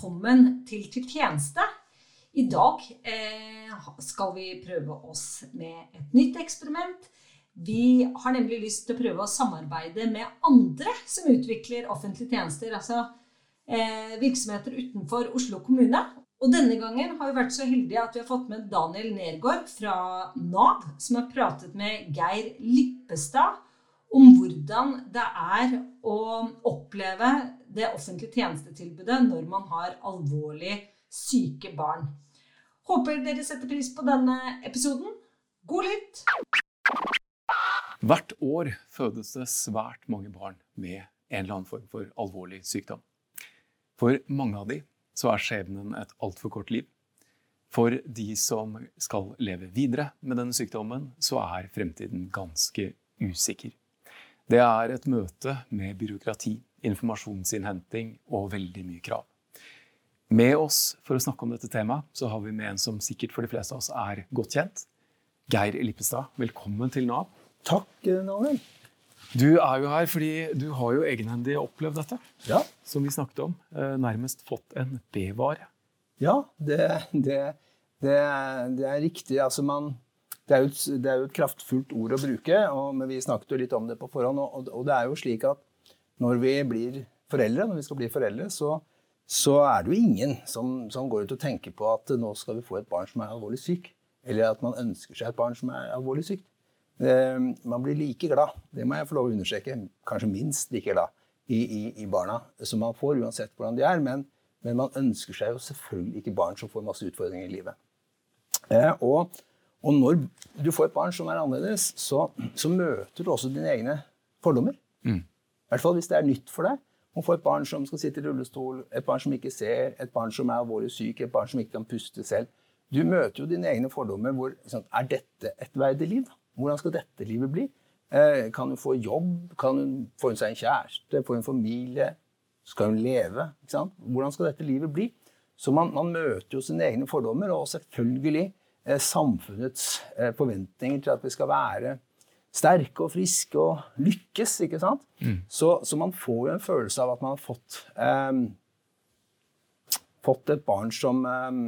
velkommen til Til tjeneste. I dag eh, skal vi prøve oss med et nytt eksperiment. Vi har nemlig lyst til å prøve å samarbeide med andre som utvikler offentlige tjenester. Altså eh, virksomheter utenfor Oslo kommune. Og denne gangen har vi vært så heldige at vi har fått med Daniel Nergård fra Nav, som har pratet med Geir Lippestad om hvordan det er å oppleve det offentlige tjenestetilbudet når man har alvorlig syke barn. Håper dere setter pris på denne episoden. God lytt! Hvert år fødes det svært mange barn med en eller annen form for alvorlig sykdom. For mange av de så er skjebnen et altfor kort liv. For de som skal leve videre med denne sykdommen, så er fremtiden ganske usikker. Det er et møte med byråkrati, informasjonsinnhenting og veldig mye krav. Med oss for å snakke om dette temaet så har vi med en som sikkert for de fleste av oss er godt kjent. Geir Lippestad, velkommen til Nav. Takk, Daniel. Du er jo her fordi du har jo egenhendig opplevd dette. Ja. Som vi snakket om. Eh, nærmest fått en B-vare. Ja, det, det, det, det, er riktig. Altså man det er, et, det er, jo et, kraftfullt ord å bruke, og, men vi snakket jo litt om det på forhånd. Og, og, det er jo slik at når vi blir foreldre, når vi skal bli foreldre, så, så er det jo ingen som, som, går ut og tenker på at nå skal vi få et barn som er alvorlig syk. Eller at man ønsker seg et barn som er alvorlig sykt. man blir like glad, det må jeg få lov å understreke, kanskje minst like glad i, i, i barna som man får, uansett hvordan de er. Men, men, man ønsker seg jo selvfølgelig ikke barn som får masse utfordringer i livet. Eh, og og når du får et barn som er annerledes, så, så møter du også dine egne fordommer. Mm. I hvert fall hvis det er nytt for deg. Å få et barn som skal sitte i rullestol, et barn som ikke ser, et barn som er alvorlig syk, et barn som ikke kan puste selv. Du møter jo dine egne fordommer. Hvor, sånn, er dette et verdig liv? Hvordan skal dette livet bli? Eh, kan hun få jobb? Kan hun få seg en kjæreste? Få en familie? Skal hun leve? Hvordan skal dette livet bli? Så man, man møter jo sine egne fordommer, og selvfølgelig Eh, samfunnets eh, forventninger til at vi skal være sterke og friske og lykkes. ikke sant? Mm. Så, så, man får jo en følelse av at man har fått, um, fått et barn som um,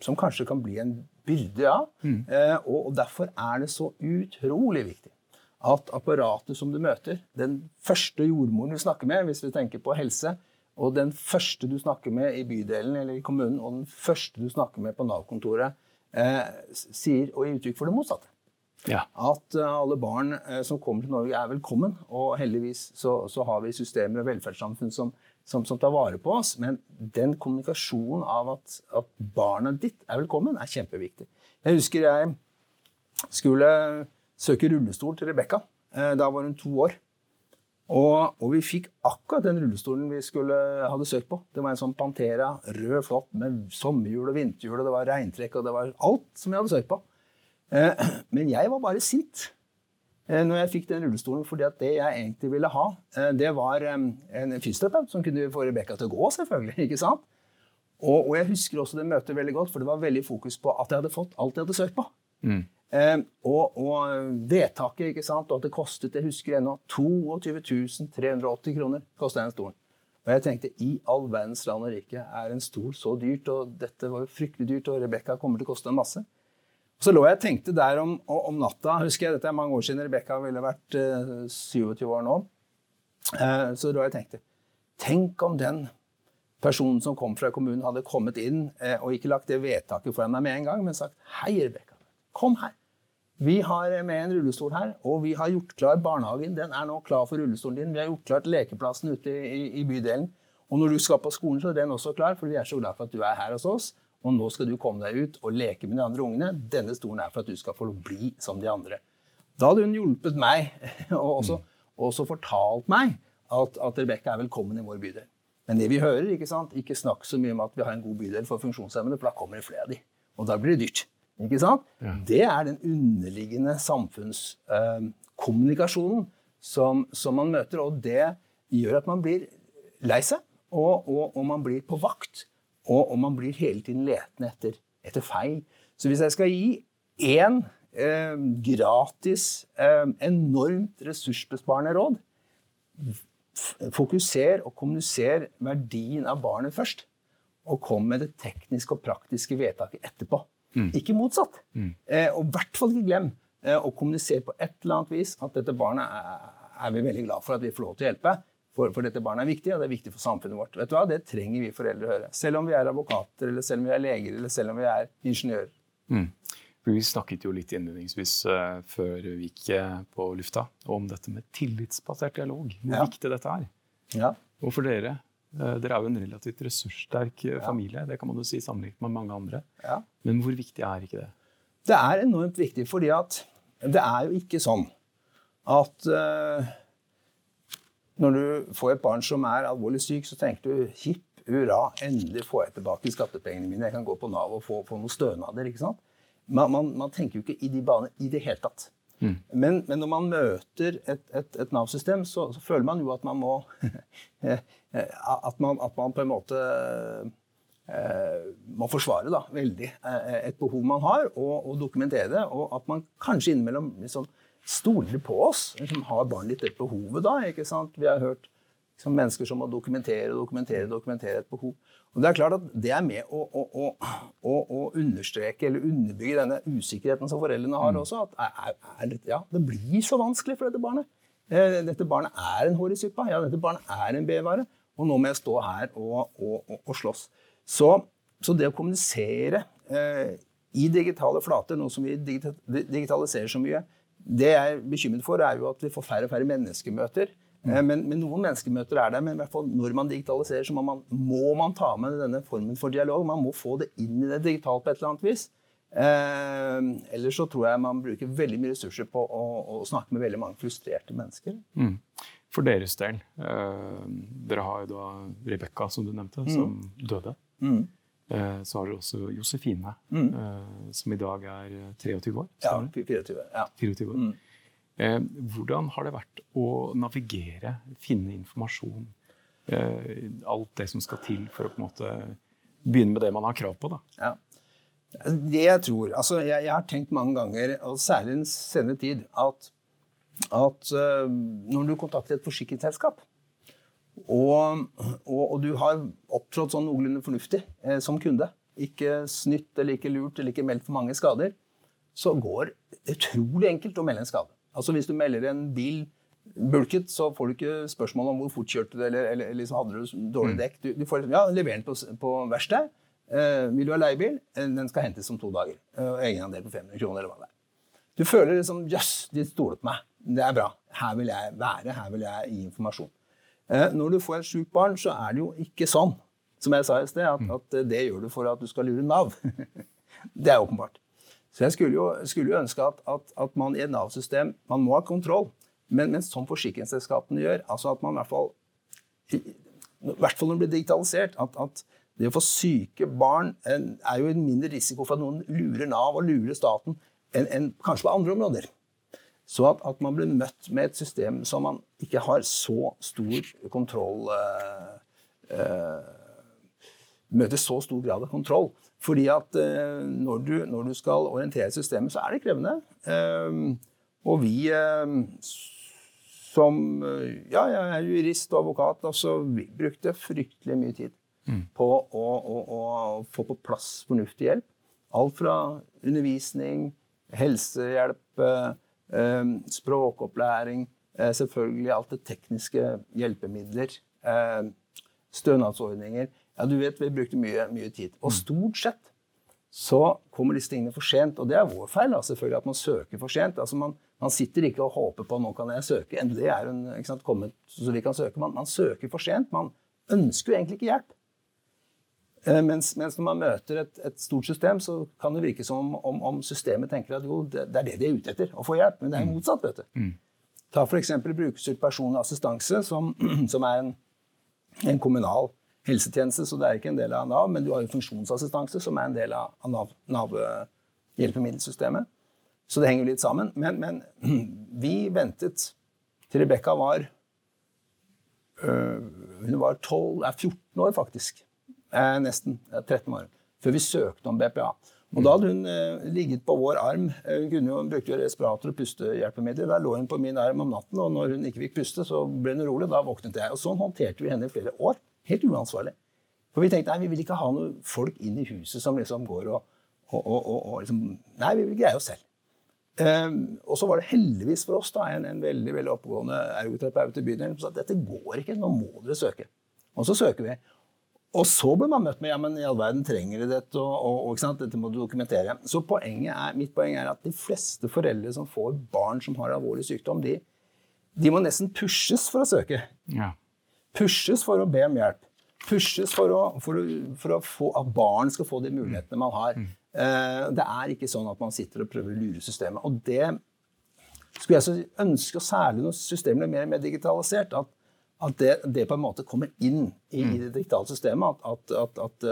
som kanskje kan bli en byrde, ja. Mm. Uh, og, og, derfor er det så utrolig viktig at apparatet som du møter, den første jordmoren du snakker med, hvis vi tenker på helse, og den første du snakker med i bydelen eller i kommunen, og den første du snakker med på Nav-kontoret, eh, sier og gir uttrykk for det motsatte. Ja. At uh, alle barn uh, som kommer til Norge, er velkommen. Og heldigvis så, så har vi systemer og velferdssamfunn som, som, som, tar vare på oss. Men den kommunikasjonen av at, at barna ditt er velkommen, er kjempeviktig. Jeg husker jeg skulle søke rullestol til Rebekka. Uh, da var hun to år. Og, og, vi fikk akkurat den rullestolen vi skulle, hadde søkt på. Det var en sånn Pantera, rød, flott, med sommerhjul og vinterhjul, og det var regntrekk, og det var alt som vi hadde søkt på. Eh, men jeg var bare sint eh, når jeg fikk den rullestolen, fordi at det jeg egentlig ville ha, eh, det var en fysioterapeut som kunne få Rebekka til å gå, selvfølgelig. ikke sant? Og, og, jeg husker også det møtet veldig godt, for det var veldig fokus på at jeg hadde fått alt jeg hadde søkt på. Mm. Eh, og, og, vedtaket, ikke sant, og at det kostet jeg husker ennå, 22 380 kroner kostet den stolen. Og jeg tenkte i all verdens land og rike er en stol så dyrt, og dette var jo fryktelig dyrt, og Rebekka kommer til å koste en masse. Så lå jeg og tenkte der om, om, natta husker jeg, Dette er mange år siden Rebekka ville vært eh, 27 år nå. Eh, så lå jeg og tenkte Tenk om den personen som kom fra kommunen, hadde kommet inn eh, og ikke lagt det vedtaket foran meg med en gang, men sagt Hei, Rebekka. Kom her. Vi har med en rullestol her, og vi har gjort klar barnehagen. Den er nå klar for rullestolen din. Vi har gjort klart lekeplassen ute i, i, bydelen. Og når du skal på skolen, så er den også klar, for vi er så glad for at du er her hos oss. Og nå skal du komme deg ut og leke med de andre ungene. Denne stolen er for at du skal få bli som de andre. Da hadde hun hjulpet meg, og også, også fortalt meg, at, at Rebekka er velkommen i vår bydel. Men det vi hører, ikke sant, ikke snakk så mye om at vi har en god bydel for funksjonshemmede, for da kommer det flere av de. Og da blir det dyrt. Ikke sant? Ja. Det er den underliggende samfunnskommunikasjonen eh, som, som, man møter. Og det gjør at man blir lei seg, og, og, og man blir på vakt. Og, og, man blir hele tiden letende etter, etter, feil. Så hvis jeg skal gi én eh, gratis, eh, enormt ressursbesparende råd fokuser og kommuniser verdien av barnet først. Og kom med det tekniske og praktiske vedtaket etterpå. Mm. Ikke motsatt. Mm. Eh, og i hvert fall ikke glem eh, å kommunisere på et eller annet vis at dette barnet er, er vi veldig glad for at vi får lov til å hjelpe. For, for, dette barnet er viktig, og det er viktig for samfunnet vårt. Vet du hva? Det trenger vi foreldre å høre. Selv om vi er advokater, eller selv om vi er leger, eller selv om vi er ingeniører. Mm. Vi snakket jo litt innledningsvis uh, før vi gikk eh, på lufta om dette med tillitsbasert dialog. Hvor ja. viktig dette er. Ja. Og for dere, uh, dere er jo en relativt ressurssterk ja. familie. Det kan man jo si sammenlignet med mange andre. Ja. Men hvor viktig er ikke det? Det er enormt viktig, fordi at det er jo ikke sånn at når du får et barn som er alvorlig syk, så tenker du hipp hurra, endelig får jeg tilbake skattepengene mine. Jeg kan gå på Nav og få, få noen stønader. ikke sant? Man, man, man, tenker jo ikke i de baner i det hele tatt. Mm. Men, men, når man møter et, et, et Nav-system, så, så, føler man jo at man må at, man, at man på en måte eh, må forsvare da, veldig eh, et behov man har, og, og, dokumentere det. Og at man kanskje innimellom liksom, stoler på oss, Liksom, har barn litt det behovet da. ikke sant? Vi har hørt liksom, mennesker som må dokumentere dokumentere, dokumentere et behov. Og Det er klart at det er med å, å, å, å understreke eller underbygge denne usikkerheten som foreldrene har mm. også. At er, er, ja, det blir så vanskelig for dette barnet. Eh, dette barnet er en hår i suppa. Ja, dette barnet er en B-vare. Og nå må jeg stå her og, og, og, og slåss. Så, så, det å kommunisere eh, i digitale flater, nå som vi digitaliserer så mye, det jeg er bekymret for, er jo at vi får færre og færre menneskemøter. Mm. Men, men, noen menneskemøter er det. Men i hvert fall når man digitaliserer, så må man, må man, ta med denne formen for dialog. Man må få det inn i det digitalt på et eller annet vis. Eh, ellers så tror jeg man bruker veldig mye ressurser på å, å snakke med veldig mange frustrerte mennesker. Mm. For deres del, eh, dere har jo da Rebekka, som du nevnte, mm. som døde. Mm. Eh, så har dere også Josefine, mm. eh, som i dag er 23 år. Ja, 24. Ja. 24 år. Mm. Eh, hvordan har det vært å navigere, finne informasjon, eh, alt det som skal til for å på en måte begynne med det man har krav på? da? Ja. Det jeg tror altså jeg, jeg, har tenkt mange ganger, og særlig den senere tid, at, at når du kontakter et forsikringsselskap, og, og, og, du har opptrådt sånn noenlunde fornuftig eh, som kunde, ikke snytt eller ikke lurt eller ikke meldt for mange skader, så går det utrolig enkelt å melde en skade. Altså Hvis du melder en bil bulket, så får du ikke spørsmål om hvor fort kjørte du, eller, eller, eller liksom hadde du dårlig mm. dekk. Du, du får ja, lever den på, på verksted. Eh, vil du ha leiebil? Eh, den skal hentes om to dager. Eh, egenandel på 500 kroner, eller hva det er. Du føler liksom Jøss, yes, de stoler på meg. Det er bra. Her vil jeg være. Her vil jeg gi informasjon. Eh, når du får et sjukt barn, så er det jo ikke sånn, som jeg sa i sted, at, mm. at det gjør du for at du skal lure Nav. det er åpenbart. Så jeg skulle jo, skulle jo ønske at, at, at, man i et Nav-system Man må ha kontroll, men, men som forsikringsselskapene gjør altså at man i hvert fall i, hvert fall når det blir digitalisert, at, at, det å få syke barn er jo en mindre risiko for at noen lurer Nav og lurer staten enn en, kanskje på andre områder. Så at, at, man blir møtt med et system som man ikke har så stor kontroll øh, øh, Møter så stor grad av kontroll. Fordi at eh, når du, når, du, skal orientere systemet, så er det krevende. Eh, og vi eh, som Ja, jeg er jurist og advokat, altså vi brukte fryktelig mye tid mm. på å, å, å, få på plass fornuftig hjelp. Alt fra undervisning, helsehjelp, språkopplæring, selvfølgelig alt det tekniske hjelpemidler, stønadsordninger. Ja, du vet, vi brukte mye, mye tid. Og mm. stort sett så kommer disse tingene for sent. Og det er vår feil, da, selvfølgelig, at man søker for sent. Altså man, man, sitter ikke og håper på nå kan jeg søke. Endelig er hun kommet så vi kan søke. Man, man søker for sent. Man ønsker jo egentlig ikke hjelp. Eh, mens, mens, når man møter et, et, stort system, så kan det virke som om, om, systemet tenker at jo, det, det, er det de er ute etter, å få hjelp. Men det er jo mm. motsatt. vet du. Mm. Ta f.eks. brukerstyrt personlig assistanse, som, som er en, en kommunal helsetjeneste, så det er ikke en del av Nav. Men du har jo funksjonsassistanse, som er en del av Nav-hjelpemiddelsystemet. Så det henger litt sammen. Men, men vi ventet til Rebekka var øh, Hun var 12, er 14 år, faktisk. Eh, nesten. 13 år. Før vi søkte om BPA. Og da hadde hun eh, ligget på vår arm. Eh, hun kunne jo, brukte jo respirator og pustehjelpemidler. Da lå hun på min arm om natten, og når hun ikke fikk puste, så ble hun urolig. Da våknet jeg. Og sånn håndterte vi henne i flere år. Helt uansvarlig. For vi tenkte nei, vi vil ikke ha noen folk inn i huset som liksom går og, og, og, og liksom, Nei, vi vil greie oss selv. Um, og så var det heldigvis for oss da, en, en veldig veldig oppegående ergoterapeut i bydelen som sa at dette går ikke, nå må dere søke. Og så søker vi. Og så blir man møtt med ja, men i all verden trenger de dette, og, og, dette må du dokumentere. Så er, mitt poeng er at de fleste foreldre som får barn som har alvorlig sykdom, de, de må nesten pushes for å søke. Ja. Pushes for å be om hjelp. Pushes for, å, for, å, for å få, at barn skal få de mulighetene man har. Mm. Uh, det er ikke sånn at man sitter og prøver å lure systemet. Og det skulle jeg så ønske, og særlig når systemet er mer, og mer digitalisert, at at det, det, på en måte kommer inn i, mm. i det diktale systemet. At, at, at,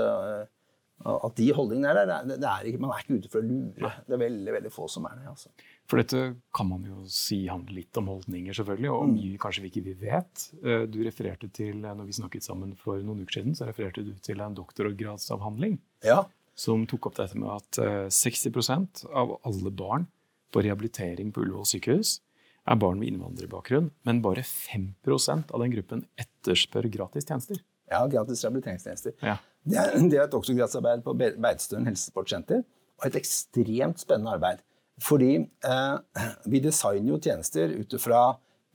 at de holdningene er der. Det, det er ikke, man er ikke ute for å lure. Det er veldig veldig få som er det. Altså. For dette kan man jo si handler litt om holdninger, selvfølgelig, og mm. mye kanskje vi ikke vet. Uh, du refererte til, uh, når vi snakket sammen for noen uker siden, så refererte du til en doktorgradsavhandling ja. som tok opp dette med at 60% av alle barn på rehabilitering på Ullevål sykehus er barn med innvandrerbakgrunn, men bare 5% av den gruppen etterspør gratis tjenester. Ja, gratis rehabiliteringstjenester. Ja. Det, er, det er et doktorgradsarbeid på Beitostølen helsesportsenter, og et ekstremt spennende arbeid. Fordi eh, vi designer jo tjenester ut fra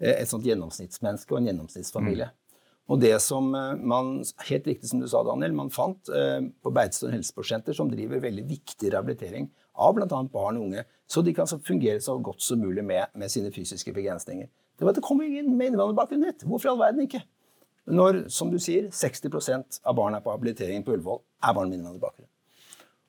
eh, et sånt gjennomsnittsmenneske og en gjennomsnittsfamilie. Mm. Og det som eh, man, helt riktig som du sa, Daniel, man fant eh, på Beitostølen helsesportsenter, som driver veldig viktig rehabilitering av bl.a. barn og unge, så de kan fungere så godt som mulig med, med sine fysiske begrensninger. Det var at det kommer ingen med innvandrerbakgrunn hit. Hvorfor i all verden ikke? Når, som du sier, 60% av barna på habilitering på Ullevål er barn med innvandrerbakgrunn.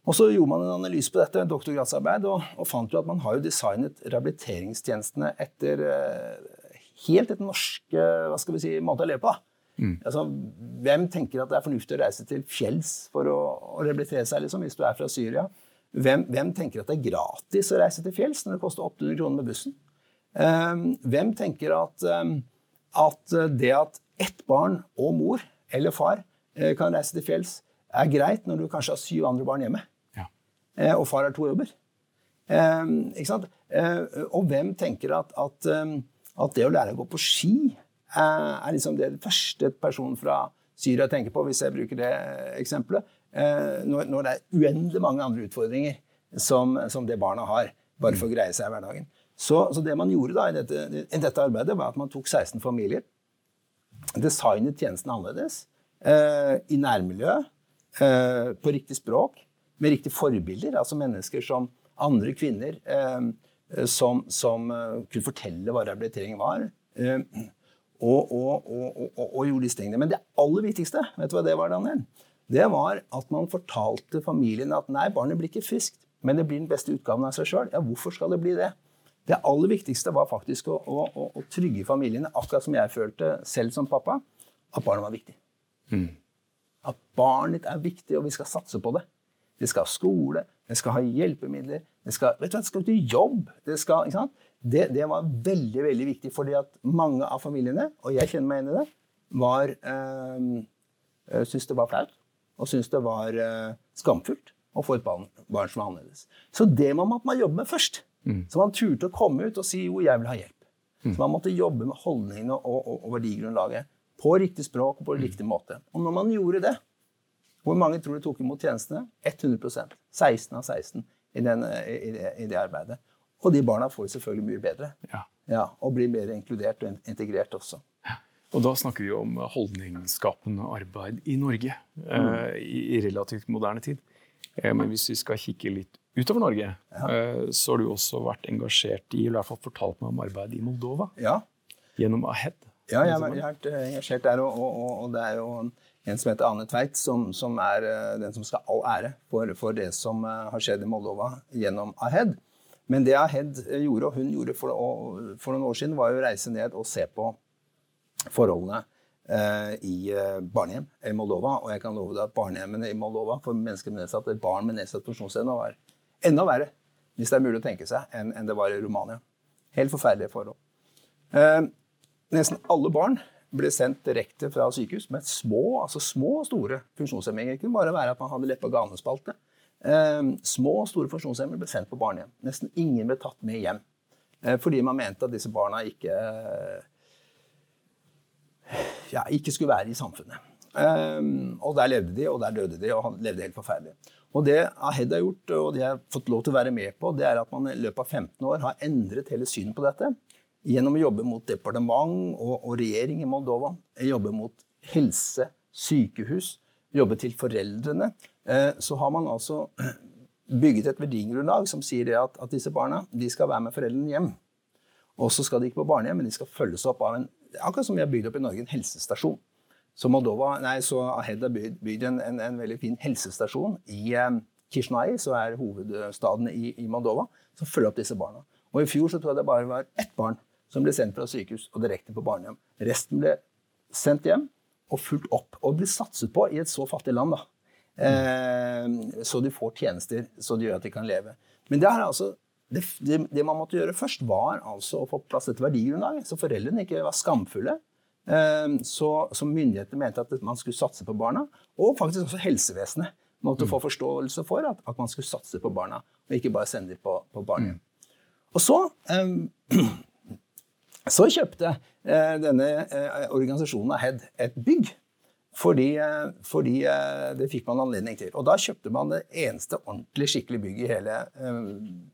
Og så gjorde man en analyse på dette, doktorgradsarbeid, og, og, fant jo at man har jo designet rehabiliteringstjenestene etter eh, helt etter norske hva skal vi si, måte å leve på. Mm. Altså, hvem tenker at det er fornuftig å reise til fjells for å, å rehabilitere seg, liksom, hvis du er fra Syria? Hvem, hvem, tenker at det er gratis å reise til fjells når det koster 800 kroner med bussen? Um, hvem tenker at, um, at, det at ett barn og mor eller far uh, kan reise til fjells, er greit når du kanskje har syv andre barn hjemme, ja. uh, og far har to jobber? Um, ikke sant? Og hvem tenker at, at, at, det å lære å gå på ski er liksom det første personen fra Syria tenker på, hvis jeg bruker det eksempelet. Eh, når, det er uendelig mange andre utfordringer som, som, det barna har, bare for å greie seg i hverdagen. Så, så det man gjorde da i dette, i dette, arbeidet, var at man tok 16 familier, designet tjenesten annerledes, eh, i nærmiljøet, eh, på riktig språk, med riktige forbilder, altså mennesker som andre kvinner som, som kunne fortelle hva rehabilitering var. Og, og, og, og, gjorde disse tingene. Men det aller viktigste, vet du hva det var, Daniel? Det var at man fortalte familien at nei, barnet blir ikke friskt, men det blir den beste utgaven av seg sjøl. Ja, hvorfor skal det bli det? Det aller viktigste var faktisk å, å, å, trygge familiene, akkurat som jeg følte selv som pappa, at barnet var viktig. Mm. At barnet er viktig, og vi skal satse på det. Det skal ha skole, det skal ha hjelpemidler, det skal, vet du, det skal til jobb. Det, skal, det, det, var veldig veldig viktig, fordi at mange av familiene, og jeg kjenner meg igjen i det, var, øh, syntes det var flaut og syntes det var uh, skamfullt å få et barn, barn, som var annerledes. Så det må man jobbe med først. Mm. Så man turte å komme ut og si jo, jeg vil ha hjelp. Mm. Så man måtte jobbe med holdningene og, og, og, verdigrunnlaget på riktig språk og på mm. riktig måte. Og når man gjorde det Hvor mange tror du tok imot tjenestene? 100% 16 av 16 i, den, i, det, i det arbeidet. Og de barna får selvfølgelig mye bedre. Ja. Ja, og blir mer inkludert og integrert også. Og da snakker vi om holdningsskapende arbeid i Norge mm. eh, i, relativt moderne tid. Eh, men hvis vi skal kikke litt utover Norge, ja. eh, så har du også vært engasjert i, eller i hvert fall fortalt meg om arbeid i Moldova. Ja. Gjennom AHED. Ja, jeg har vært engasjert der. Og, og, og, det er jo en som heter Ane Tveit, som, som er den som skal ha all ære for, for, det som har skjedd i Moldova gjennom AHED. Men det AHED gjorde, og hun gjorde for, for noen år siden, var å reise ned og se på forholdene eh, i eh, barnehjem i Moldova. Og jeg kan love deg at barnehjemmene i Moldova for mennesker med nedsatt, barn med nedsatt funksjonsevne var enda verre, hvis det er mulig å tenke seg, enn, det var i Romania. Helt forferdelige forhold. Eh, nesten alle barn ble sendt direkte fra sykehus med små altså små og store funksjonshemminger. Det kunne bare være at man hadde leppe- og ganespalte. Eh, små og store funksjonshemmede ble sendt på barnehjem. Nesten ingen ble tatt med hjem. Eh, fordi man mente at disse barna ikke, ja, ikke skulle være i samfunnet. Um, og der levde de, og der døde de, og levde helt forferdelig. Og det Ahed har gjort, og det jeg har fått lov til å være med på, det er at man i løpet av 15 år har endret hele synet på dette. Gjennom å jobbe mot departement og, og regjering i Moldova. Jobbe mot helse, sykehus, jobbe til foreldrene. Eh, så har man altså bygget et verdigrunnlag som sier at, at, disse barna de skal være med foreldrene hjem. Og så skal de ikke på barnehjem, men de skal følges opp av en akkurat som vi har bygd opp i Norge, en helsestasjon. Så, Moldova, nei, så Ahed har bygd en, en, en, veldig fin helsestasjon i eh, Kishnai, som er hovedstaden i, i, Moldova, som følger opp disse barna. Og I fjor så tror jeg det bare var ett barn som ble sendt fra sykehus og direkte på barnehjem. Resten ble sendt hjem og fulgt opp og blir satset på i et så fattig land. da. Eh, så de får tjenester så de gjør at de kan leve. Men det, er altså, det, det, det, man måtte gjøre først, var altså å få på plass et verdigrunnlag, så foreldrene ikke var skamfulle. Eh, så, så myndighetene mente at man skulle satse på barna, og faktisk også helsevesenet måtte få forståelse for at, at man skulle satse på barna, og ikke bare sende dem på, på barnehjem. Og så eh, så kjøpte eh, denne eh, organisasjonen Ahed et bygg. Fordi, eh, fordi, det fikk man anledning til. Og da kjøpte man det eneste ordentlig skikkelig bygget i hele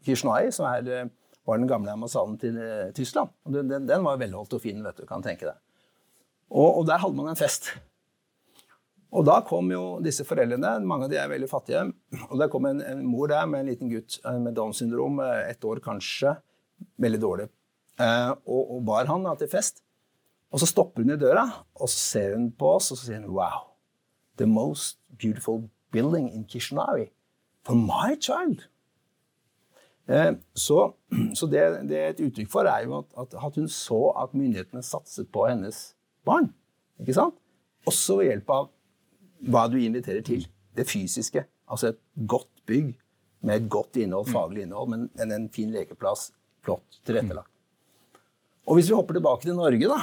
Kishnai, som er, var den gamle ambassaden til Tyskland. Og den, den var velholdt og fin, vet du, kan tenke deg. Og, og der hadde man en fest. Og da kom jo disse foreldrene, mange av de er veldig fattige, og der kom en, en mor der med en liten gutt med Downs syndrom, ett år kanskje, veldig dårlig Eh, og, og bar han da, til fest. Og så stopper hun i døra, og så ser hun på oss og så sier hun, Wow, the most beautiful building in Kishinev for my child. Eh, så, så det, det, er et uttrykk for, er jo at, at, hun så at myndighetene satset på hennes barn. Ikke sant? Også ved hjelp av hva du inviterer til. Det fysiske. Altså et godt bygg med et godt innhold, faglig innhold, men en fin lekeplass. Flott tilrettelagt. Og hvis vi hopper tilbake til Norge, da,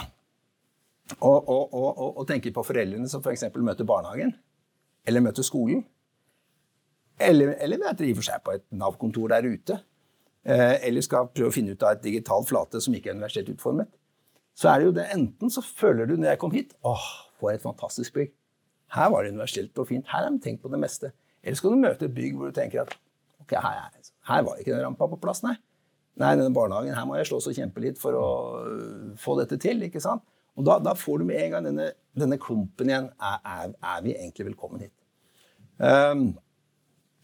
og, og, og, og tenker på foreldrene som f.eks. For møter barnehagen, eller møter skolen, eller, eller møter i og for seg på et Nav-kontor der ute, eh, eller skal prøve å finne ut av et digitalt flate som ikke er universelt utformet, så er det jo det enten så føler du når jeg kom hit åh, for et fantastisk bygg. Her var det universelt og fint. Her har de tenkt på det meste. Eller skal du møte et bygg hvor du tenker at ok, her, her var ikke den rampa på plass, nei. Nei, denne barnehagen her må jeg slåss og kjempe litt for å øh, få dette til. ikke sant? Og da, da får du med en gang denne, denne klumpen igjen. Er, er, er, vi egentlig velkommen hit? Um,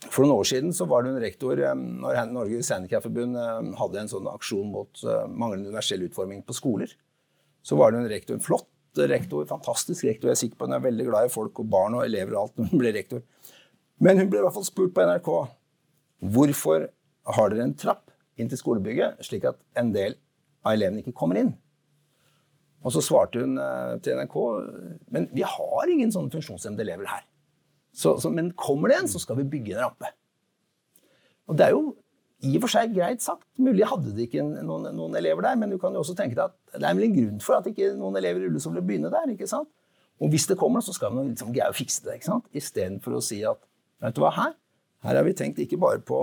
for noen år siden så var det en rektor um, når Norges Handikapforbund um, hadde en sånn aksjon mot uh, manglende universell utforming på skoler. Så var det en rektor, en flott rektor, fantastisk rektor. Jeg er sikker på Hun er veldig glad i folk og barn og elever og alt når hun ble rektor. Men hun ble i hvert fall spurt på NRK hvorfor har dere en trapp inn til skolebygget, slik at en del av elevene ikke kommer inn. Og så svarte hun eh, til NRK men vi har ingen sånne funksjonshemmede elever her. Så, så, men kommer det en, så skal vi bygge en rampe. Og det er jo i og for seg greit sagt. Mulig hadde de ikke noen, noen, elever der, men du kan jo også tenke deg at det er vel en grunn for at ikke noen elever i rullestol vil begynne der. ikke sant? Og hvis det kommer, så skal vi liksom greie å fikse det. ikke sant? Istedenfor å si at vet du hva, her, her har vi tenkt ikke bare på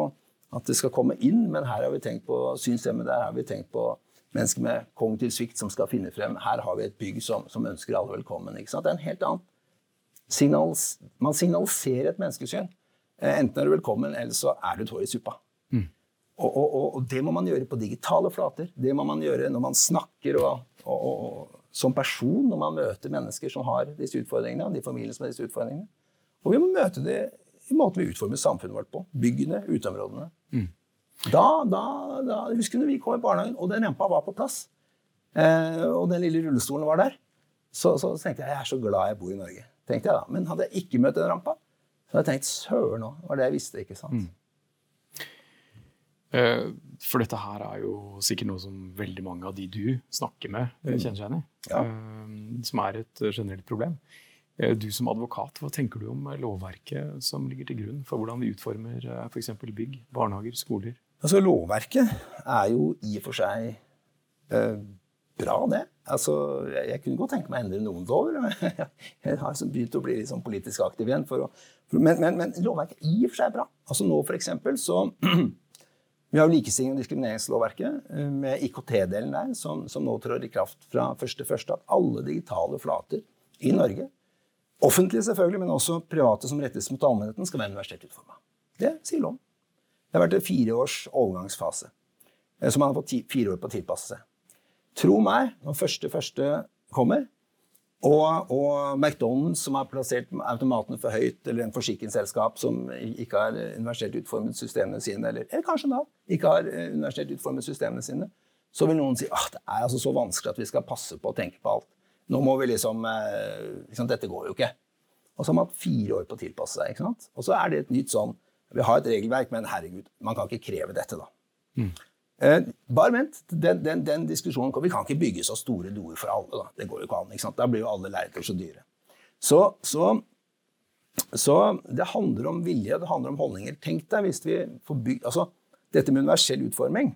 at det skal komme inn, men her har vi tenkt på synshemmede, her har vi tenkt på mennesker med kognitiv svikt som skal finne frem. Her har vi et bygg som, som ønsker alle velkommen. Det er en helt annen Signals, Man signaliserer et menneskesyn. Eh, enten er du velkommen, eller så er du et hår i suppa. Mm. Og, og, og, og, det må man gjøre på digitale flater. Det må man gjøre når man snakker og, som person når man møter mennesker som har disse utfordringene, de familiene som har disse utfordringene. Og vi må møte det i måten vi utformer samfunnet vårt på. Byggene, uteområdene. Mm. Da, da, da husker vi kom i barnehagen, og den rampa var på plass. Eh, og den lille rullestolen var der. Så, så, tenkte jeg jeg er så glad jeg bor i Norge. tenkte jeg da. Men hadde jeg ikke møtt den rampa, så hadde jeg tenkt søren òg. Det var det jeg visste. ikke sant? Mm. Eh, for dette her er jo sikkert noe som veldig mange av de du snakker med, eh, mm. kjenner seg igjen i. Ja. Eh, som er et generelt problem. Du som advokat, hva tenker du om lovverket som ligger til grunn for hvordan vi utformer f.eks. bygg, barnehager, skoler? Altså, lovverket er jo i og for seg eh, bra, det. Altså, jeg, kunne godt tenke meg å endre noen lover. Jeg har begynt å bli litt sånn politisk aktiv igjen. For å, for, men, men, men lovverket i og for seg er bra. Altså Nå for eksempel, så Vi har jo likestillings- og diskrimineringslovverket eh, med IKT-delen der, som, som, nå trår i kraft fra 1.1. At alle digitale flater i Norge, offentlige selvfølgelig, men også private som rettes mot allmennheten, skal være universelt. Det sier loven. Det har vært en fire års overgangsfase. Eh, så man har fått fire år på å tilpasse seg. Tro meg, når første første kommer, og, og, McDonald's, som har plassert automatene for høyt, eller en forsikringsselskap som ikke har universelt utformet systemene sine, eller, eller kanskje Nav ikke har eh, universelt utformet systemene sine, så vil noen si at det er altså så vanskelig at vi skal passe på å tenke på alt. Nå må vi liksom, liksom Dette går jo ikke. Og så har man hatt fire år på å tilpasse seg. ikke sant? Og så er det et nytt sånn Vi har et regelverk, men herregud, man kan ikke kreve dette, da. Mm. Eh, bare vent. Den, den, den, diskusjonen Vi kan ikke bygge så store doer for alle. Da. Det går jo ikke an. Ikke da blir jo alle leirker så dyre. Så, så, så, det handler om vilje, det handler om holdninger. Tenk deg hvis vi får bygd altså, Dette med universell utforming,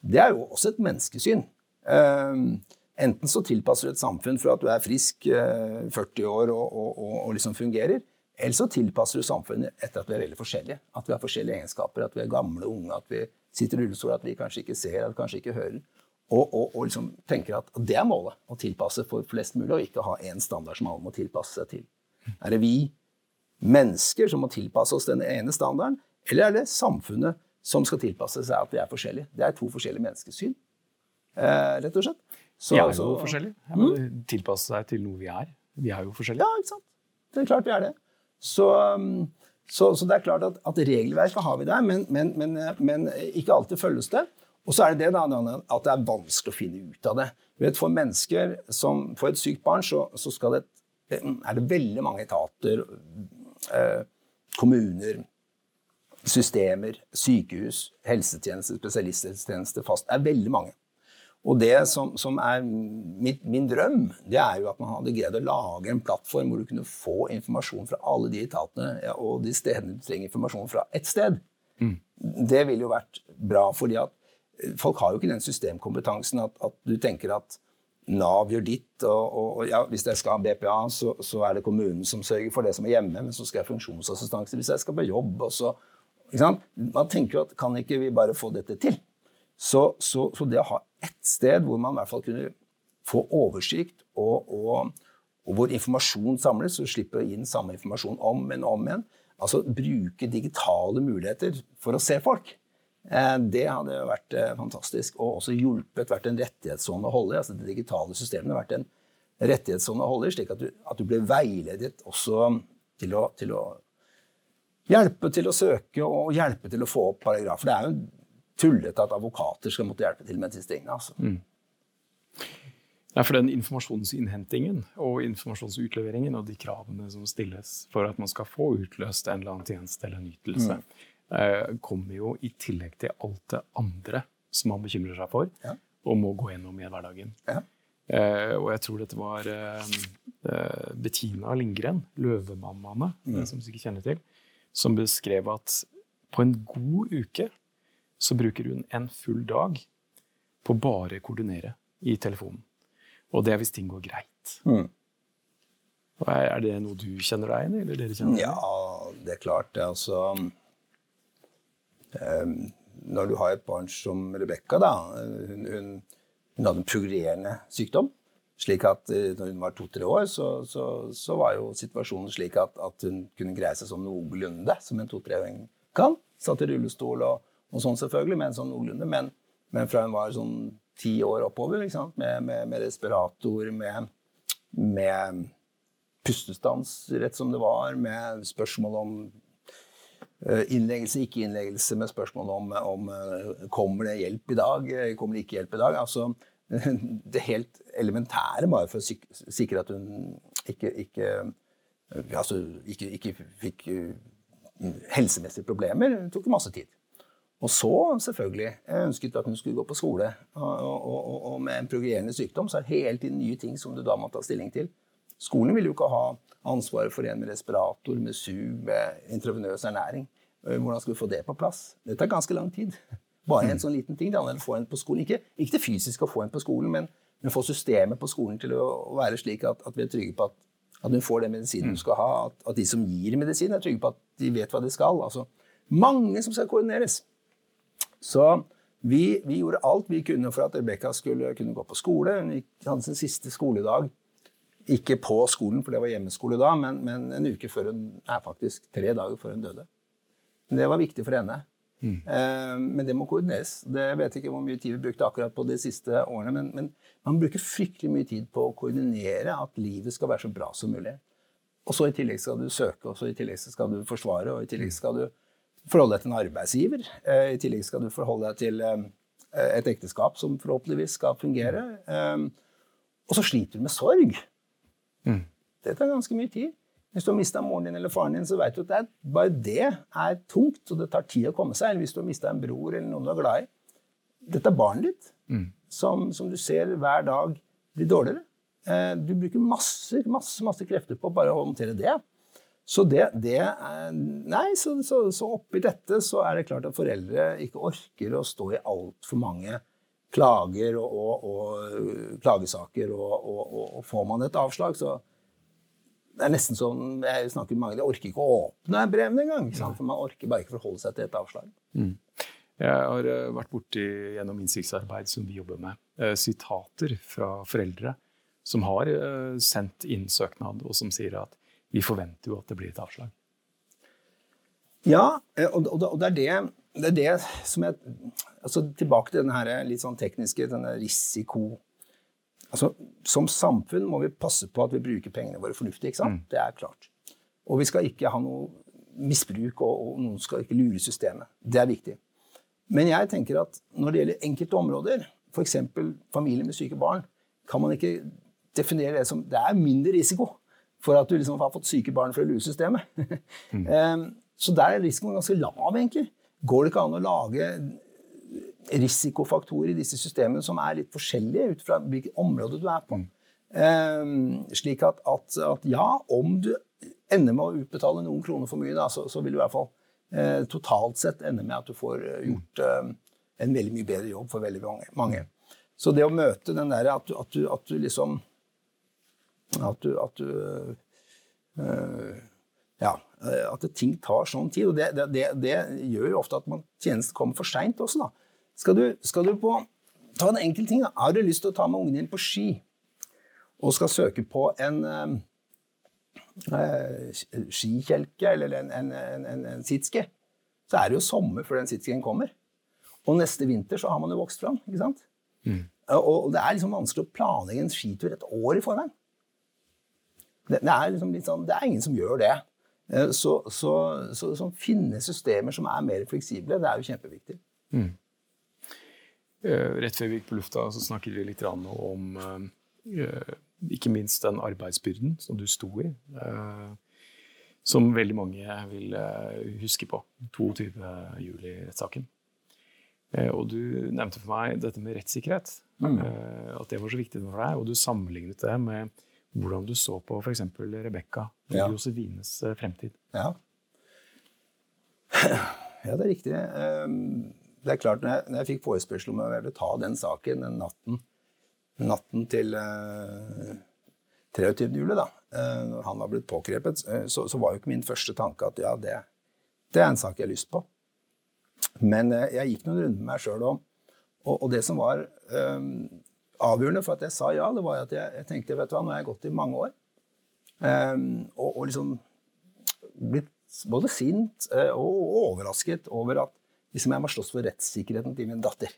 det er jo også et menneskesyn. Uh, enten så tilpasser du et samfunn for at du er frisk eh, 40 år og, og, og, og liksom fungerer. Eller så tilpasser du samfunnet etter at vi er veldig forskjellige. At vi har forskjellige egenskaper, at vi er gamle, unge, at vi sitter i rullestol, at vi kanskje ikke ser, at vi kanskje ikke hører. Og, og, og liksom tenker at det er målet, å tilpasse for flest mulig, og ikke ha én standard som alle må tilpasse seg til. Er det vi mennesker som må tilpasse oss denne ene standarden, eller er det samfunnet som skal tilpasse seg at vi er forskjellige? Det er to forskjellige menneskesyn, eh, rett og slett. Så, vi er jo så, forskjellige. Mm. Tilpasse seg til noe vi er. Vi er jo forskjellige. Ja, ikke sant. Det er klart vi er det. Så, um, så, så, det er klart at, at, regelverket har vi der, men, men, men, men, ikke alltid følges det. Og så er det det at det er vanskelig å finne ut av det. Vet, for mennesker som får et sykt barn, så, så det, er det veldig mange etater, eh, kommuner, systemer, sykehus, helsetjeneste, spesialisthelsetjeneste, fast Det er veldig mange. Og det som, som er mitt, min drøm, det er jo at man hadde greid å lage en plattform hvor du kunne få informasjon fra alle de etatene ja, og de stedene du trenger informasjon fra, ett sted. Mm. Det ville jo vært bra, fordi at eh, folk har jo ikke den systemkompetansen at, at du tenker at Nav gjør ditt, og, og, og ja, hvis jeg skal ha BPA, så, så, er det kommunen som sørger for det som er hjemme, men så skal jeg ha funksjonsassistanse hvis jeg skal på jobb. og så, Man tenker jo at kan ikke vi bare få dette til? Så, så, så, det å ha ett sted hvor man i hvert fall kunne få oversikt, og, og, og hvor informasjon samles, så slipper den samme informasjon om men om igjen, altså bruke digitale muligheter for å se folk, eh, det hadde vært eh, fantastisk. Og også hjulpet, vært en rettighetssone å holde altså Det digitale systemet har vært en rettighetssone å holde slik at du, at du ble veiledet også til å, til å hjelpe til å søke og hjelpe til å få opp paragrafer. Det er jo tullete at advokater skal måtte hjelpe til med disse tingene. Altså. Mm. Ja, for den informasjonsinnhentingen og informasjonsutleveringen og de kravene som stilles for at man skal få utløst en eller annen tjeneste eller en ytelse, mm. eh, kommer jo i tillegg til alt det andre som man bekymrer seg for ja. og må gå gjennom i hverdagen. Ja. Eh, og jeg tror dette var eh Bettina Lindgren, Løvemammaene, mm. som du sikkert kjenner til, som beskrev at på en god uke så bruker hun en full dag på bare koordinere i telefonen. Og det er hvis ting går greit. Mm. Er det noe du kjenner deg igjen i? eller dere kjenner deg Ja, det er klart. Det altså um, Når du har et barn som Rebekka, da hun, hun, hun, hadde en progrerende sykdom. slik at uh, når hun var to-tre år, så, så, så, var jo situasjonen slik at, at hun kunne greie seg sånn noenlunde, som en to-treåring kan. Satt i rullestol og og sånn selvfølgelig, men sånn noenlunde. Men, men, fra hun var sånn ti år oppover, med, med, med, respirator, med, med pustestans rett som det var, med spørsmål om uh, innleggelse, ikke innleggelse, med spørsmål om, om uh, kommer det hjelp i dag, kommer det ikke hjelp i dag. Altså, det helt elementære bare for å sikre at hun ikke, ikke, altså, ikke, ikke fikk helsemessige problemer, tok masse tid. Og så selvfølgelig jeg ønsket at hun skulle gå på skole. Og, og, og, med en progrerende sykdom så er det hele tiden nye ting som du da må ta stilling til. Skolen vil jo ikke ha ansvaret for en med respirator, med SU, med intravenøs ernæring. Øh, hvordan skal vi få det på plass? Det tar ganske lang tid. Bare en sånn liten ting. Det å få en på skolen. Ikke, ikke det fysiske å få en på skolen, men, men få systemet på skolen til å være slik at, at vi er trygge på at, at hun får den medisinen hun skal ha. At, at, de som gir medisin, er trygge på at de vet hva de skal. Altså, mange som skal koordineres. Så vi, vi gjorde alt vi kunne for at Rebekka skulle kunne gå på skole. Hun hadde sin siste skoledag ikke på skolen, for det var hjemmeskole da, men, men en uke før hun er faktisk tre dager før hun døde. Men det var viktig for henne. Mm. Eh, men det må koordineres. Det vet ikke hvor mye tid vi brukte akkurat på de siste årene, men, men, man bruker fryktelig mye tid på å koordinere at livet skal være så bra som mulig. Og så i tillegg skal du søke, og så i tillegg skal du forsvare, og i tillegg skal du forholde deg til en arbeidsgiver. Eh, I tillegg skal du forholde deg til eh, et ekteskap som forhåpentligvis skal fungere. Og så sliter du med sorg. Mm. Det tar ganske mye tid. Hvis du har mista moren din eller faren din, så vet du at det er, bare det er tungt, og det tar tid å komme seg. Eller hvis du har mista en bror eller noen du er glad i. Dette er barnet ditt, mm. som, som, du ser hver dag blir dårligere. Eh, du bruker masse, masse, masse krefter på bare å håndtere det. Så det, det Nei, så, så, så, oppi dette så er det klart at foreldre ikke orker å stå i altfor mange klager og, og, og klagesaker, og, og, får man et avslag, så det er nesten sånn, jeg snakker med mange, De orker ikke å åpne brevene engang. For man orker bare ikke forholde seg til et avslag. Mm. Jeg har eh, vært borti gjennom innsiktsarbeid som vi jobber med, eh, sitater fra foreldre som har eh, sendt inn søknad, og som sier at vi forventer jo at det blir et avslag. Ja, og det er det, det, er det som jeg altså Tilbake til denne litt sånn tekniske denne risiko Altså, som samfunn må vi passe på at vi bruker pengene våre fornuftig. ikke sant? Mm. Det er klart. Og vi skal ikke ha noe misbruk, og, og, noen skal ikke lure systemet. Det er viktig. Men jeg tenker at når det gjelder enkelte områder, f.eks. familier med syke barn, kan man ikke definere det som Det er mindre risiko for at du liksom har fått syke barn for å lure systemet. mm. um, så der er risikoen ganske lav, egentlig. Går det ikke an å lage risikofaktorer i disse systemene som er litt forskjellige ut fra hvilket område du er på. Um, slik at, at, at, ja, om du ender med å utbetale noen kroner for mye, da, så, så, vil du i hvert fall uh, totalt sett ende med at du får uh, gjort uh, en veldig mye bedre jobb for veldig mange. Så det å møte den derre at, at, at, du liksom At du, at du Ja, at ting tar sånn tid. Og det, det, det, gjør jo ofte at man tjenesten kommer for seint også, da. Skal du, skal du på Ta en enkel ting. da. Har du lyst til å ta med ungen din på ski og skal søke på en eh, skikjelke eller en, en, en, en, sitske, så er det jo sommer før den sitsken kommer. Og neste vinter så har man jo vokst fram. ikke sant? Mm. Og det er liksom vanskelig å planlegge en skitur et år i forveien. Det, det, er liksom sånn, det er ingen som gjør det. Eh, så, så, så, så finne systemer som er mer fleksible, det er jo kjempeviktig. Mm. Eh, rett før vi gikk på lufta, så snakket vi litt om eh, ikke minst den arbeidsbyrden som du sto i. Som veldig mange vil huske på. 22. juli-rettssaken. Og du nevnte for meg dette med rettssikkerhet. Mm. At det var så viktig for deg. Og du sammenlignet det med hvordan du så på f.eks. Rebekka og ja. Josefines fremtid. Ja. ja, det er riktig. Um det er klart, når jeg, når jeg fikk forespørsel om å ville ta den saken den natten, natten til uh, eh, 23. juli, da, uh, når han var blitt pågrepet, så, så, var jo ikke min første tanke at ja, det, det er en sak jeg har lyst på. Men jeg gikk noen runder med meg sjøl òg. Og, og, det som var avgjørende for at jeg sa ja, det var at jeg, jeg tenkte vet du hva, nå har jeg gått i mange år. og, og liksom blitt både sint og overrasket over at liksom jeg må slåss for rettssikkerheten til min datter.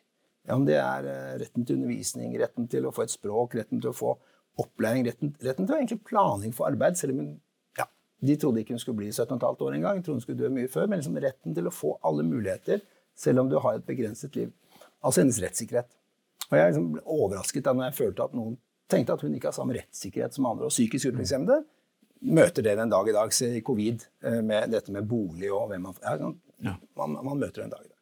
Ja, om det er uh, retten til undervisning, retten til å få et språk, retten til å få opplæring, retten, retten til å egentlig planlegge for arbeid, selv om hun ja, De trodde ikke hun skulle bli 17,5 år engang, trodde hun skulle dø mye før, men liksom retten til å få alle muligheter, selv om du har et begrenset liv. Altså hennes rettssikkerhet. Og jeg liksom ble overrasket da når jeg følte at noen tenkte at hun ikke har samme rettssikkerhet som andre. Og psykisk utviklingshemmede møter det den dag i dag, se i covid, eh, med dette med bolig og hvem man ja. Man, man, møter en dag i dag.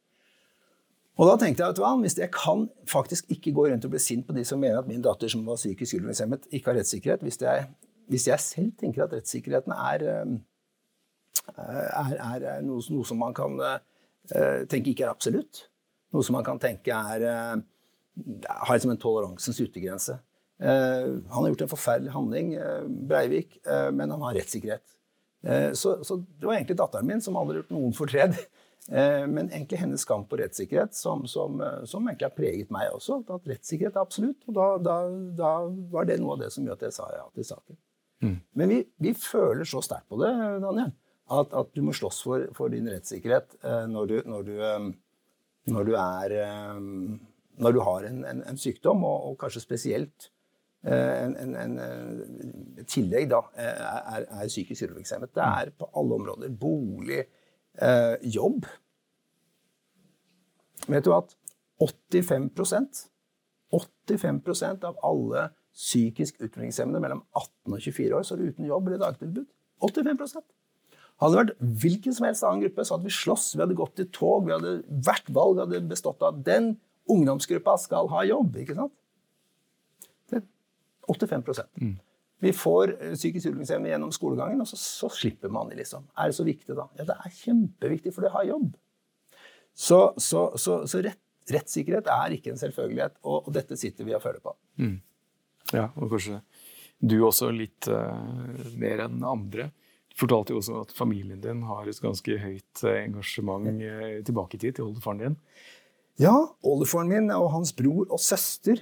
Og da tenkte jeg at hvis jeg kan faktisk ikke gå rundt og bli sint på de som mener at min datter som var psykisk utviklingshemmet, ikke har rettssikkerhet, hvis jeg, hvis jeg, selv tenker at rettssikkerheten er, er, er, er noe, noe, som man kan uh, tenke ikke er absolutt, noe som man kan tenke er har liksom en toleransens utegrense, han har gjort en forferdelig handling, Breivik, men han har rettssikkerhet. Så, så, det var egentlig datteren min som aldri har gjort noen fortred. Men egentlig hennes kamp på rettssikkerhet som, som, som, egentlig har preget meg også. At rettssikkerhet er absolutt. Og da, da, da, var det noe av det som gjør at jeg sa ja til saken. Mm. Men vi, vi, føler så sterkt på det, Daniel, at, at, du må slåss for, for din rettssikkerhet når du, når du, når du er når du har en, en, en sykdom, og, og, kanskje spesielt eh, en, eh, tillegg da, eh, er, er psykisk utviklingshemmet. Det er på alle områder. Bolig, jobb. Vet du at 85 85 av alle psykisk utviklingshemmede mellom 18 og 24 år står uten jobb eller dagtilbud. 85 Hadde det vært hvilken som helst annen gruppe, så hadde vi slåss, vi hadde gått i tog, vi hadde hvert valg hadde bestått av den ungdomsgruppa skal ha jobb, ikke sant? Det er 85 mm. Vi får eh, psykisk utviklingshemmede gjennom skolegangen, og så, så, slipper man det, liksom. Er det så viktig, da? Ja, det er kjempeviktig, for de har jobb. Så, så, så rett, rettssikkerhet er ikke en selvfølgelighet, og, og, dette sitter vi og føler på. Mm. Ja, og kanskje du også litt uh, mer enn andre. Du fortalte jo også at familien din har et ganske høyt uh, engasjement uh, tilbake i tid til oldefaren din. Ja, oldefaren min og hans bror og søster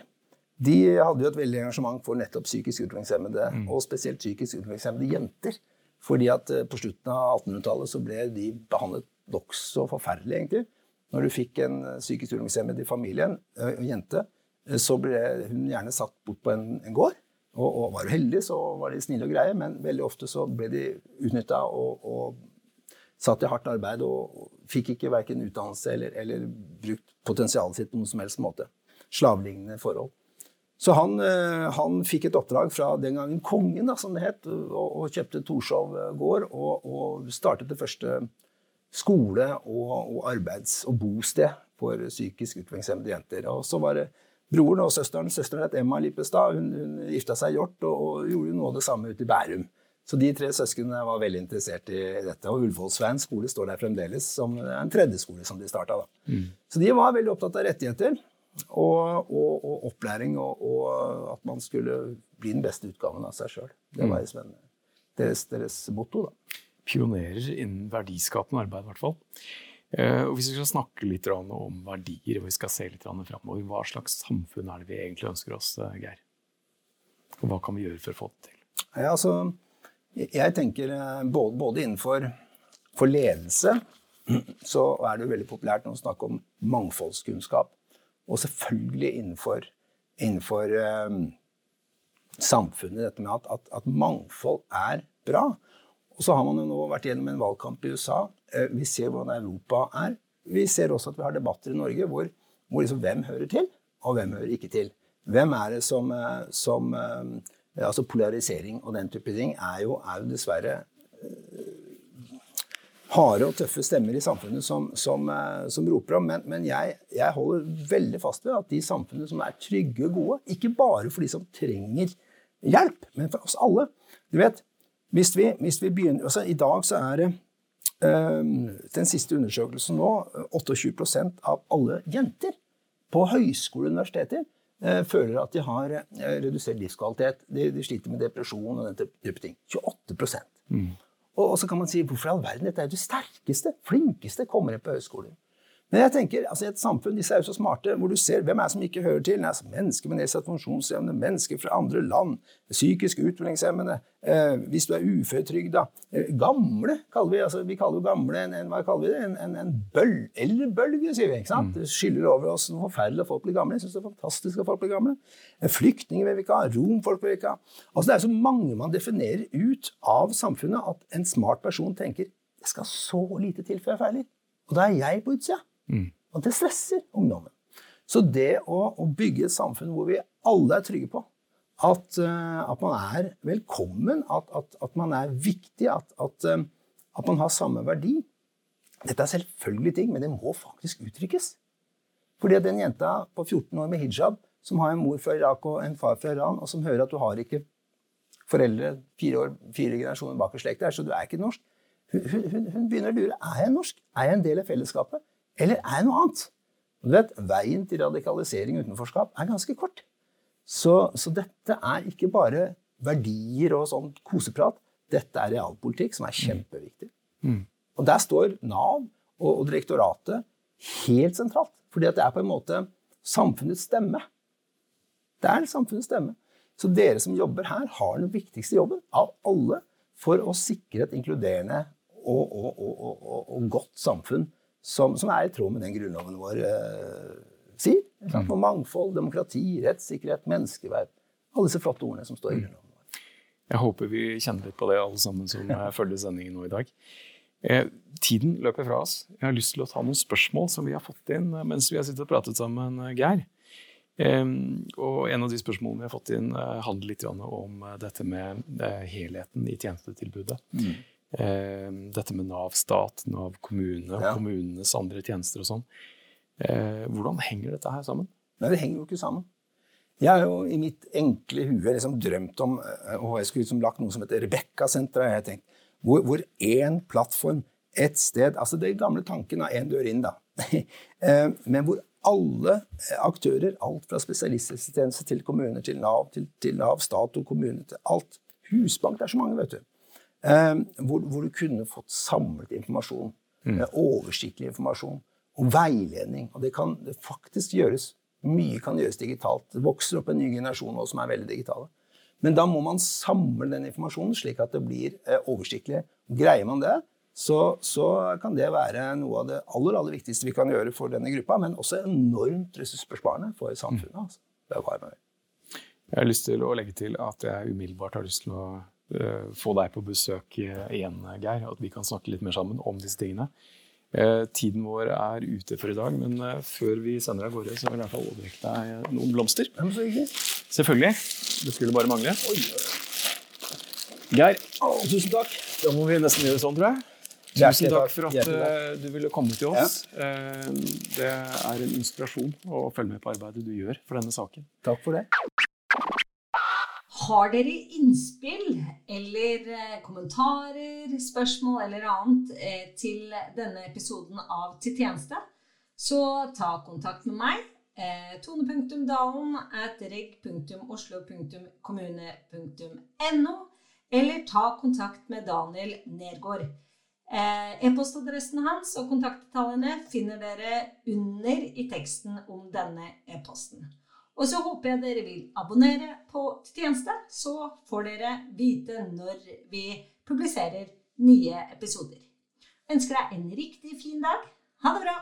de hadde jo et veldig engasjement for nettopp psykisk utviklingshemmede, mm. og spesielt psykisk utviklingshemmede jenter. Fordi at eh, på slutten av 1800-tallet så ble de behandlet nokså forferdelig, egentlig. Når du fikk en eh, psykisk utviklingshemmet i familien, en eh, jente, så ble hun gjerne satt bort på en, en gård. Og, og, var du heldig, så var de snille og greie, men veldig ofte så ble de utnytta og, og satt i hardt arbeid og fikk ikke verken utdannelse eller, eller, brukt potensialet sitt på noen som helst måte. Slavelignende forhold. Så han, eh, han, fikk et oppdrag fra den gangen kongen, da, som det het, og, og kjøpte Torshov gård og, og, startet det første skole- og, og arbeids- og bosted for psykisk utviklingshemmede jenter. Og så var det broren og søsteren. Søsteren het Emma Lippestad. Hun, hun gifta seg Hjort og, og gjorde noe av det samme ute i Bærum. Så de tre søsknene var veldig interessert i dette. Og Ullevålsveien skole står der fremdeles som en tredje skole som de starta. Mm. Så de var veldig opptatt av rettigheter og, og, og opplæring, og, og, at man skulle bli den beste utgaven av seg sjøl. Det var mm. deres, deres motto. da. Pionerer innen verdiskapende arbeid, i hvert fall. Eh, og hvis vi skal snakke litt om verdier, og vi skal se litt framover, hva slags samfunn er det vi egentlig ønsker oss, eh, Geir? Og hva kan vi gjøre for å få det til? Ja, altså, jeg tenker eh, både, både innenfor for ledelse så er det jo veldig populært å snakke om mangfoldskunnskap. Og selvfølgelig innenfor, innenfor um, samfunnet, dette med at, at, at, mangfold er bra. Og så har man jo nå vært gjennom en valgkamp i USA. Uh, vi ser hvordan Europa er. Vi ser også at vi har debatter i Norge hvor, hvor liksom, hvem hører til, og hvem hører ikke til. Hvem er det som, som altså Polarisering og den type ting er jo, er jo dessverre uh, harde og tøffe stemmer i samfunnet som, som, uh, som roper om. Men, men jeg, jeg, holder veldig fast ved at de samfunnene som er trygge og gode, ikke bare for de som trenger hjelp, men for oss alle Du vet, hvis vi, hvis vi begynner altså I dag så er det uh, den siste undersøkelsen nå 28% av alle jenter på høyskole Eh, føler at de har eh, redusert livskvalitet. De, de sliter med depresjon og den type ting. 28 mm. og, og, så kan man si hvorfor i all verden? Dette er jo de sterkeste, flinkeste kommer inn på høyskoler. Men jeg tenker, altså et samfunn, disse er jo så smarte, hvor du ser hvem er som ikke hører til. Altså, mennesker med nedsatt funksjonsevne, mennesker fra andre land, psykisk utviklingshemmede, eh, hvis du er uføretrygda eh, Gamle, kaller vi altså, vi kaller jo gamle en, en, hva kaller vi det? En, en, en bøl, eldrebølge, sier vi. ikke sant? Mm. Det skyller over oss forferdelig at folk blir gamle. Jeg syns det er fantastisk at folk blir gamle. Flyktninger vil vi ikke ha, romfolk vil vi ikke ha. Altså, det er så mange man definerer ut av samfunnet at en smart person tenker det skal så lite til før jeg feiler. Og da er jeg på utsida. Mm. Og det stresser ungdommen. Så det å, å, bygge et samfunn hvor vi alle er trygge på at, uh, at man er velkommen, at, at, at man er viktig, uh, at, man har samme verdi Dette er selvfølgelig ting, men det må faktisk uttrykkes. Fordi at den jenta på 14 år med hijab, som har en mor fra Irak og en far fra Iran, og som hører at du har ikke foreldre fire, år, fire generasjoner bak i slekta, så du er ikke norsk, hun, hun, hun begynner å lure er jeg norsk. Er jeg en del av fellesskapet? Eller er jeg noe annet? Og du vet, Veien til radikalisering og utenforskap er ganske kort. Så, så dette er ikke bare verdier og sånn koseprat. Dette er realpolitikk som er kjempeviktig. Mm. Og der står Nav og, og direktoratet helt sentralt. Fordi at det er på en måte samfunnets stemme. Det er samfunnets stemme. Så dere som jobber her, har den viktigste jobben av alle for å sikre et inkluderende og, og, og, og godt samfunn som, som, er i tråd med den grunnloven vår eh, sier. Mm. For mangfold, demokrati, rettssikkerhet, menneskeverd. Alle disse flotte ordene som står i grunnloven vår. Jeg håper vi kjenner litt på det, alle sammen som følger sendingen nå i dag. Eh, tiden løper fra oss. Jeg har lyst til å ta noen spørsmål som vi har fått inn eh, mens vi har sittet og pratet sammen, eh, Geir. Um, og en av de spørsmålene vi har fått inn, handler litt om dette med helheten i tjenestetilbudet. Mm. Ehm, dette med Nav stat, Nav kommune, ja. kommunenes andre tjenester og sånn. hvordan henger dette her sammen? Nei, Det henger jo ikke sammen. Jeg har jo i mitt enkle hue liksom drømt om og jeg skulle liksom lagt noe som heter Rebekka-senteret. Hvor én plattform, ett sted altså Det gamle tanken av én dør inn, da. Men hvor alle aktører, alt fra spesialisthelsetjeneste til kommuner, til Nav, til, til Nav, stat og kommune, til alt. Husbank, det er så mange, vet du. Eh, hvor, hvor, du kunne fått samlet informasjon. Mm. Eh, oversiktlig informasjon. Og veiledning. Og det kan det faktisk gjøres. Mye kan gjøres digitalt. Det vokser opp en ny generasjon nå som er veldig digitale. Men da må man samle den informasjonen slik at det blir eh, oversiktlig. Greier man det, så, så, kan det være noe av det aller, aller viktigste vi kan gjøre for denne gruppa, men også enormt ressursbesparende for samfunnet. Altså. Det bare jeg har lyst til å legge til at jeg umiddelbart har lyst til å få deg på besøk igjen, Geir. At vi kan snakke litt mer sammen om disse tingene. Uh, tiden vår er ute for i dag, men før vi sender deg av gårde, så vil jeg i hvert fall overrekke deg noen blomster. Selvfølgelig. Det skulle bare mangle. Geir, tusen takk. Da må vi nesten gjøre sånn, tror jeg. Tusen takk for at du ville komme til oss. Det er en inspirasjon å følge med på arbeidet du gjør for denne saken. Takk for det. Har dere innspill eller eh, kommentarer, spørsmål eller annet til denne episoden av Til tjeneste, så ta kontakt med meg. Tone.dalen at reg.oslo.kommune.no, eller ta kontakt med Daniel Nergård. Eh, e-postadressen hans og kontakttallene finner dere under i teksten om denne e-posten. Og så håper jeg dere vil abonnere på tjeneste, så får dere vite når vi publiserer nye episoder. Jeg ønsker deg en riktig fin dag. Ha det bra!